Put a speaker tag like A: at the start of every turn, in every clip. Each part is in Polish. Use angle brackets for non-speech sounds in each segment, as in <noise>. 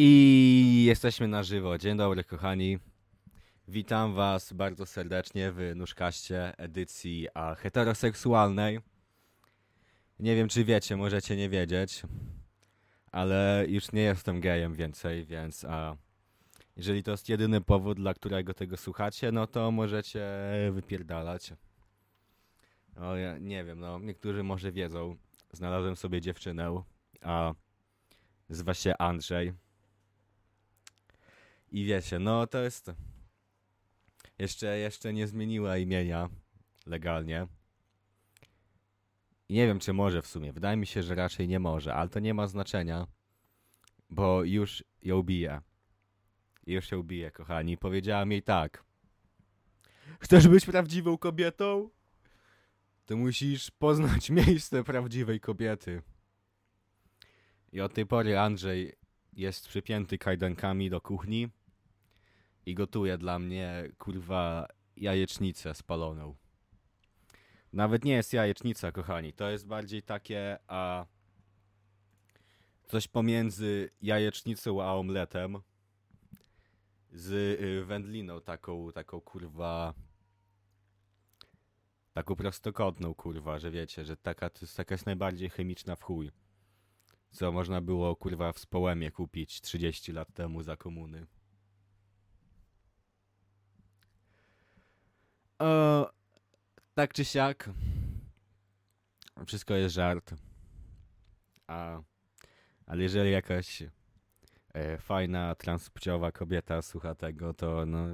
A: I jesteśmy na żywo. Dzień dobry, kochani. Witam Was bardzo serdecznie w Nóżkaście edycji heteroseksualnej. Nie wiem, czy wiecie, możecie nie wiedzieć, ale już nie jestem gejem więcej, więc a, jeżeli to jest jedyny powód, dla którego tego słuchacie, no to możecie wypierdalać. No, ja nie wiem, no, niektórzy może wiedzą. Znalazłem sobie dziewczynę, a zwa się Andrzej. I wiecie, no to jest. Jeszcze, jeszcze nie zmieniła imienia legalnie. I nie wiem, czy może w sumie. Wydaje mi się, że raczej nie może, ale to nie ma znaczenia, bo już ją bije. Już ją bije, kochani. Powiedziałam jej tak. Chcesz być prawdziwą kobietą? To musisz poznać <laughs> miejsce prawdziwej kobiety. I od tej pory Andrzej jest przypięty kajdankami do kuchni i gotuje dla mnie, kurwa, jajecznicę spaloną. Nawet nie jest jajecznica, kochani. To jest bardziej takie, a coś pomiędzy jajecznicą a omletem z y, wędliną taką, taką kurwa taką prostokątną, kurwa, że wiecie, że taka, to jest, taka jest najbardziej chemiczna w chuj. Co można było, kurwa, w Społemie kupić 30 lat temu za komuny. O, tak czy siak, wszystko jest żart. A, ale jeżeli jakaś e, fajna, transpłciowa kobieta słucha tego, to no,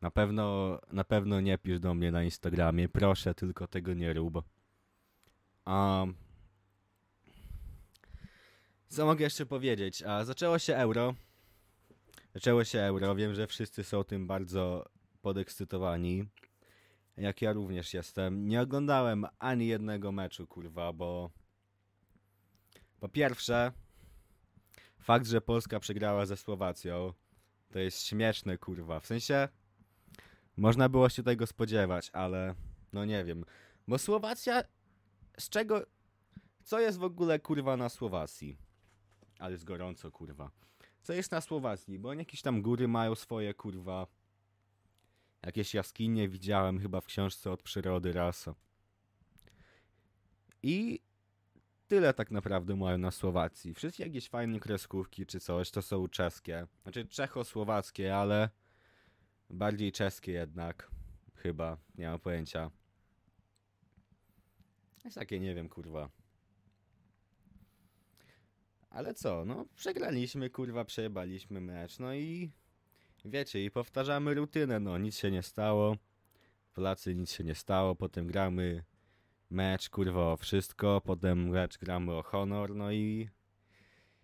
A: na pewno, na pewno nie pisz do mnie na Instagramie. Proszę, tylko tego nie rób. A, co mogę jeszcze powiedzieć? A, zaczęło się euro. Zaczęło się euro. Wiem, że wszyscy są tym bardzo podekscytowani. Jak ja również jestem. Nie oglądałem ani jednego meczu, kurwa, bo po pierwsze, fakt, że Polska przegrała ze Słowacją, to jest śmieszne, kurwa. W sensie, można było się tego spodziewać, ale no nie wiem. Bo Słowacja, z czego, co jest w ogóle, kurwa, na Słowacji? Ale jest gorąco, kurwa. Co jest na Słowacji? Bo oni jakieś tam góry mają swoje, kurwa. Jakieś jaskinie widziałem chyba w książce od przyrody raz. I tyle tak naprawdę mają na Słowacji. Wszystkie jakieś fajne kreskówki czy coś to są czeskie. Znaczy czechosłowackie, ale bardziej czeskie jednak. Chyba, nie mam pojęcia. Jest takie, nie wiem, kurwa. Ale co, no przegraliśmy, kurwa, przejebaliśmy mecz, no i wiecie, i powtarzamy rutynę, no nic się nie stało. Polacy nic się nie stało, potem gramy mecz, kurwa, o wszystko, potem mecz gramy o honor, no i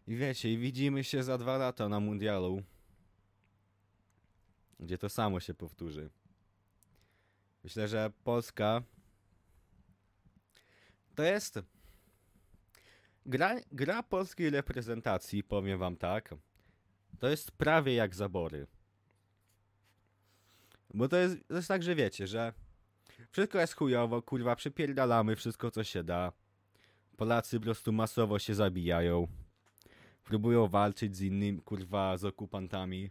A: i wiecie, i widzimy się za dwa lata na mundialu, gdzie to samo się powtórzy. Myślę, że Polska to jest gra, gra polskiej reprezentacji, powiem wam tak, to jest prawie jak zabory. Bo to jest, to jest tak, że wiecie, że wszystko jest chujowo, kurwa, przypierdalamy wszystko, co się da. Polacy po prostu masowo się zabijają. Próbują walczyć z innymi, kurwa, z okupantami,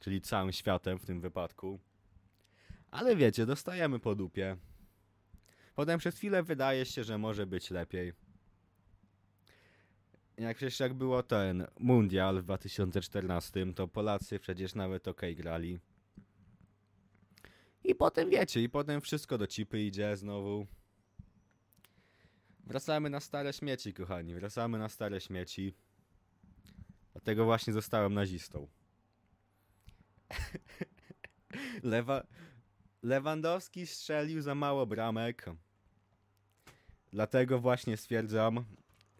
A: czyli całym światem w tym wypadku. Ale wiecie, dostajemy po dupie. Potem przez chwilę wydaje się, że może być lepiej. Jak przecież jak było ten mundial w 2014, to Polacy przecież nawet ok grali. I potem wiecie, i potem wszystko do cipy idzie znowu. Wracamy na stare śmieci, kochani. Wracamy na stare śmieci. Dlatego właśnie zostałem nazistą. <laughs> Lewa... Lewandowski strzelił za mało bramek. Dlatego właśnie stwierdzam,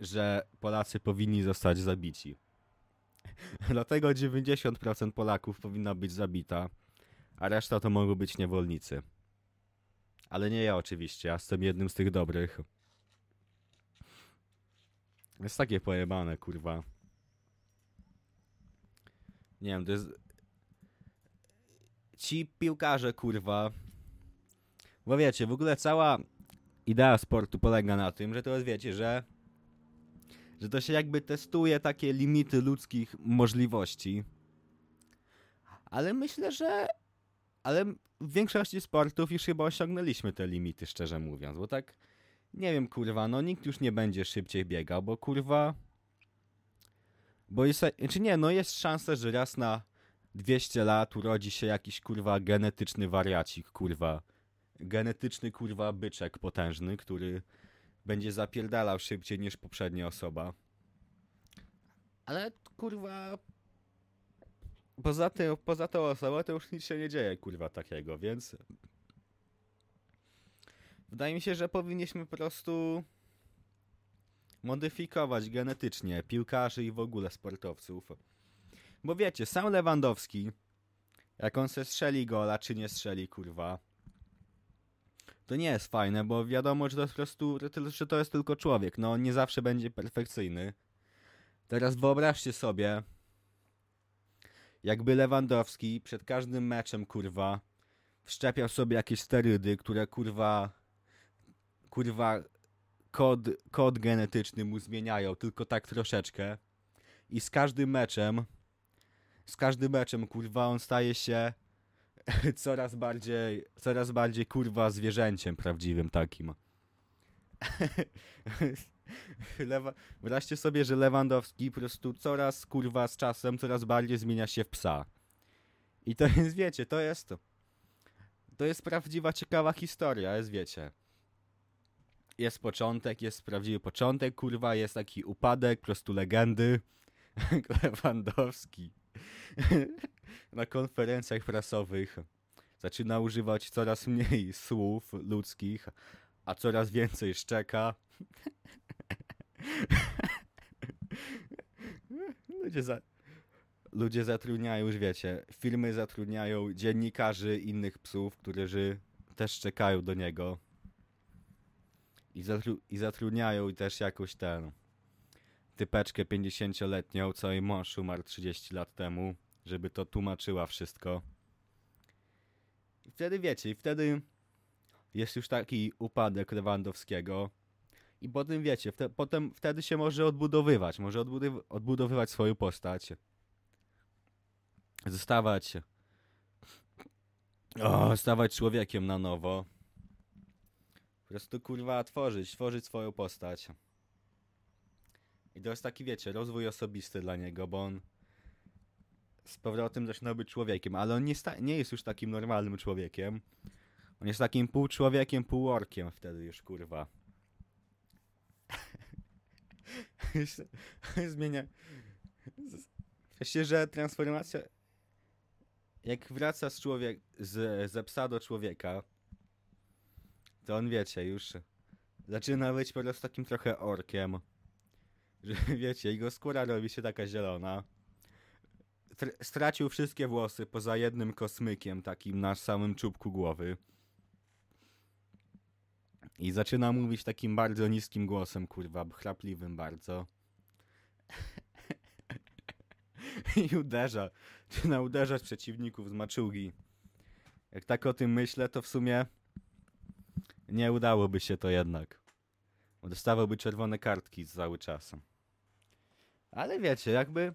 A: że Polacy powinni zostać zabici. <laughs> Dlatego 90% Polaków powinna być zabita, a reszta to mogą być niewolnicy. Ale nie ja oczywiście, ja jestem jednym z tych dobrych. Jest takie pojebane, kurwa. Nie wiem, to jest... Ci piłkarze, kurwa... Bo wiecie, w ogóle cała idea sportu polega na tym, że to jest, wiecie, że że to się jakby testuje takie limity ludzkich możliwości. Ale myślę, że. Ale w większości sportów już chyba osiągnęliśmy te limity, szczerze mówiąc, bo tak. Nie wiem, kurwa, no nikt już nie będzie szybciej biegał, bo kurwa. Bo jest. Czy nie, no jest szansa, że raz na 200 lat urodzi się jakiś kurwa genetyczny wariacik, kurwa. Genetyczny kurwa byczek potężny, który będzie zapierdalał szybciej niż poprzednia osoba. Ale kurwa. Poza, tym, poza tą osobą to już nic się nie dzieje, kurwa, takiego, więc. Wydaje mi się, że powinniśmy po prostu modyfikować genetycznie piłkarzy i w ogóle sportowców. Bo wiecie, sam Lewandowski, jak on se strzeli gola, czy nie strzeli, kurwa, to nie jest fajne, bo wiadomo, że to jest po prostu, że to jest tylko człowiek, no nie zawsze będzie perfekcyjny. Teraz wyobraźcie sobie, jakby Lewandowski przed każdym meczem, kurwa, wszczepiał sobie jakieś sterydy, które, kurwa, kurwa, kod, kod genetyczny mu zmieniają, tylko tak troszeczkę. I z każdym meczem, z każdym meczem, kurwa, on staje się <laughs> coraz bardziej, coraz bardziej kurwa zwierzęciem prawdziwym takim. <laughs> <laughs> Lewa... Wyobraźcie sobie, że Lewandowski po prostu coraz kurwa z czasem coraz bardziej zmienia się w psa. I to jest, wiecie, to jest to jest prawdziwa, ciekawa historia, jest, wiecie. Jest początek, jest prawdziwy początek, kurwa, jest taki upadek, po prostu legendy. <laughs> Lewandowski <laughs> na konferencjach prasowych zaczyna używać coraz mniej słów ludzkich, a coraz więcej szczeka. <laughs> Ludzie, za... Ludzie zatrudniają, już wiecie, firmy zatrudniają dziennikarzy innych psów, którzy też czekają do niego. I, zatru... I zatrudniają też jakoś ten typeczkę 50-letnią, co jej mąż umarł 30 lat temu, żeby to tłumaczyła wszystko. I wtedy wiecie, i wtedy jest już taki upadek Lewandowskiego. I potem wiecie, wte, potem wtedy się może odbudowywać, może odbudow odbudowywać swoją postać. Zostawać. O, stawać człowiekiem na nowo. Po prostu kurwa tworzyć, tworzyć swoją postać. I to jest taki, wiecie, rozwój osobisty dla niego, bo on z powrotem zaczyna być człowiekiem, ale on nie, nie jest już takim normalnym człowiekiem. On jest takim pół człowiekiem, pół orkiem wtedy już, kurwa. <laughs> <laughs> Zmienia. Myślę, że transformacja. Jak wraca z człowiek. Z, ze psa do człowieka, to on wiecie, już zaczyna być po prostu takim trochę orkiem. Że <laughs> wiecie, jego skóra robi się taka zielona. Stracił wszystkie włosy poza jednym kosmykiem, takim na samym czubku głowy. I zaczyna mówić takim bardzo niskim głosem, kurwa, chrapliwym bardzo. <laughs> I uderza. Zaczyna uderzać przeciwników z maczugi. Jak tak o tym myślę, to w sumie nie udałoby się to jednak. Dostawałby czerwone kartki cały czas. Ale wiecie, jakby...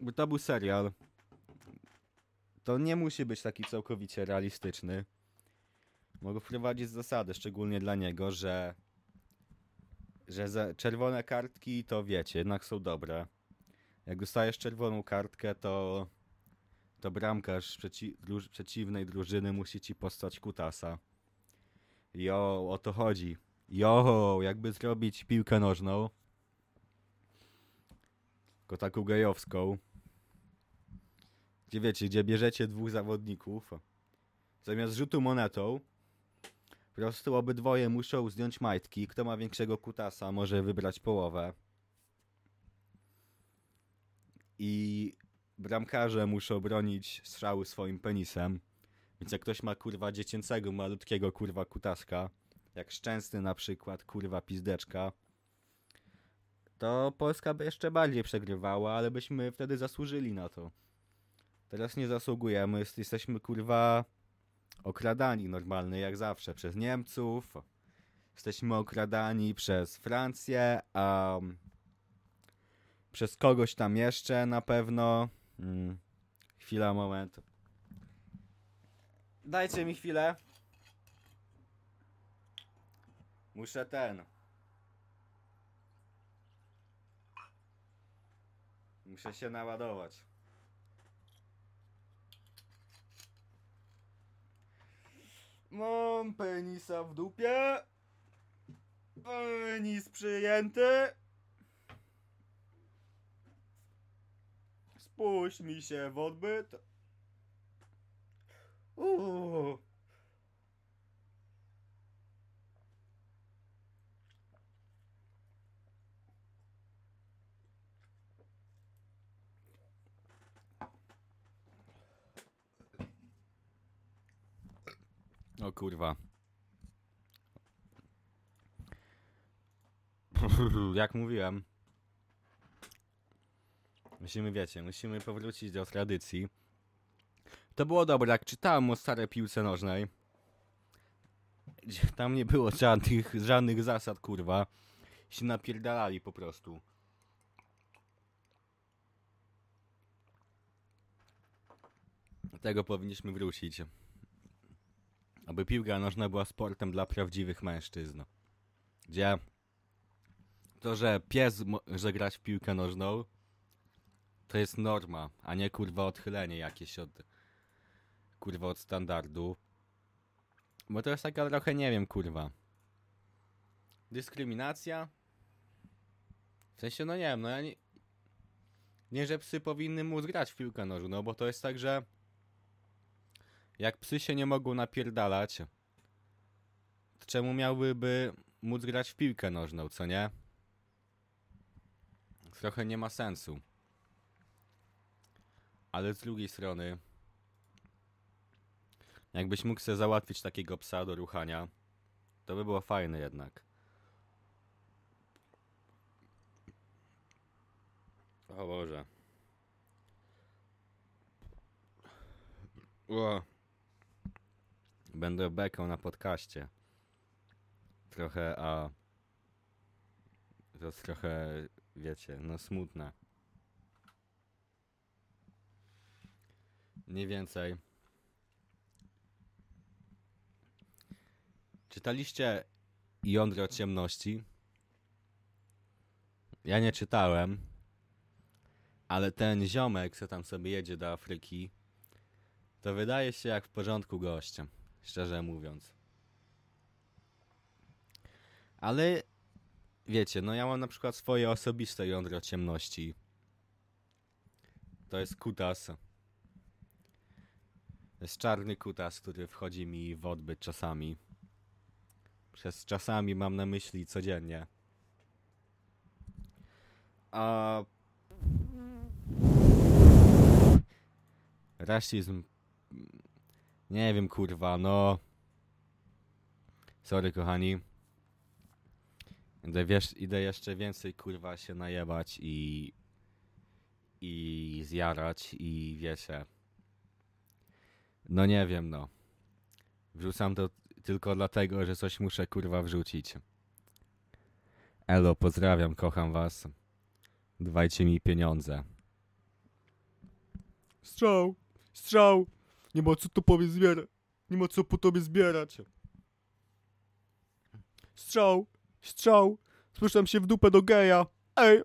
A: By to był serial, to nie musi być taki całkowicie realistyczny. Mogę wprowadzić zasadę, szczególnie dla niego, że że czerwone kartki to wiecie, jednak są dobre. Jak dostajesz czerwoną kartkę, to to bramkarz przeci druż przeciwnej drużyny musi ci postać kutasa. Jo, o to chodzi. Jo, jakby zrobić piłkę nożną, tylko taką gejowską, gdzie wiecie, gdzie bierzecie dwóch zawodników, zamiast rzutu monetą, po prostu obydwoje muszą zdjąć majtki. Kto ma większego kutasa, może wybrać połowę. I bramkarze muszą bronić strzały swoim penisem. Więc jak ktoś ma kurwa dziecięcego, malutkiego kurwa kutaska, jak Szczęsny na przykład, kurwa pizdeczka, to Polska by jeszcze bardziej przegrywała, ale byśmy wtedy zasłużyli na to. Teraz nie zasługujemy, jesteśmy kurwa okradani normalny jak zawsze przez Niemców, jesteśmy okradani przez Francję, a przez kogoś tam jeszcze na pewno. Mm, chwila, moment. Dajcie mi chwilę. Muszę ten. Muszę się naładować. Mam penisa w dupie. Penis przyjęty. Spuść mi się w odbyt. Uuu. Kurwa. <laughs> Jak mówiłem. Musimy, wiecie, musimy powrócić do tradycji. To było dobre, jak czytałem o starej piłce nożnej. Tam nie było żadnych, żadnych zasad, kurwa. Się napierdalali po prostu. Tego powinniśmy wrócić. Aby piłka nożna była sportem dla prawdziwych mężczyzn. Gdzie to, że pies może grać w piłkę nożną, to jest norma, a nie kurwa odchylenie jakieś od kurwa od standardu. Bo to jest taka trochę, nie wiem, kurwa. Dyskryminacja? W sensie, no nie wiem, no ja nie... Nie, że psy powinny móc grać w piłkę nożną, no bo to jest tak, że jak psy się nie mogą napierdalać, to czemu miałby móc grać w piłkę nożną, co nie? Trochę nie ma sensu. Ale z drugiej strony, jakbyś mógł sobie załatwić takiego psa do ruchania, to by było fajne jednak. O Boże. Będę bekał na podcaście. Trochę, a... To jest trochę, wiecie, no smutne. Mniej więcej. Czytaliście Jądro Ciemności? Ja nie czytałem, ale ten ziomek, co tam sobie jedzie do Afryki, to wydaje się jak w porządku gościem, szczerze mówiąc. Ale wiecie, no ja mam na przykład swoje osobiste jądro ciemności. To jest kutas. To jest czarny kutas, który wchodzi mi w odbyt czasami. Przez czasami mam na myśli codziennie. A... Rasizm... Nie wiem, kurwa, no... Sorry, kochani. Idę, wiesz, idę jeszcze więcej, kurwa, się najebać i... I zjarać i wiecie... No nie wiem, no. Wrzucam to tylko dlatego, że coś muszę kurwa wrzucić. Elo, pozdrawiam, kocham was. Dwajcie mi pieniądze. Strzał! Strzał! Nie ma co tu powie zbierać. Nie ma co po tobie zbierać. Strzał! Strzał! Słyszałem się w dupę do geja. Ej!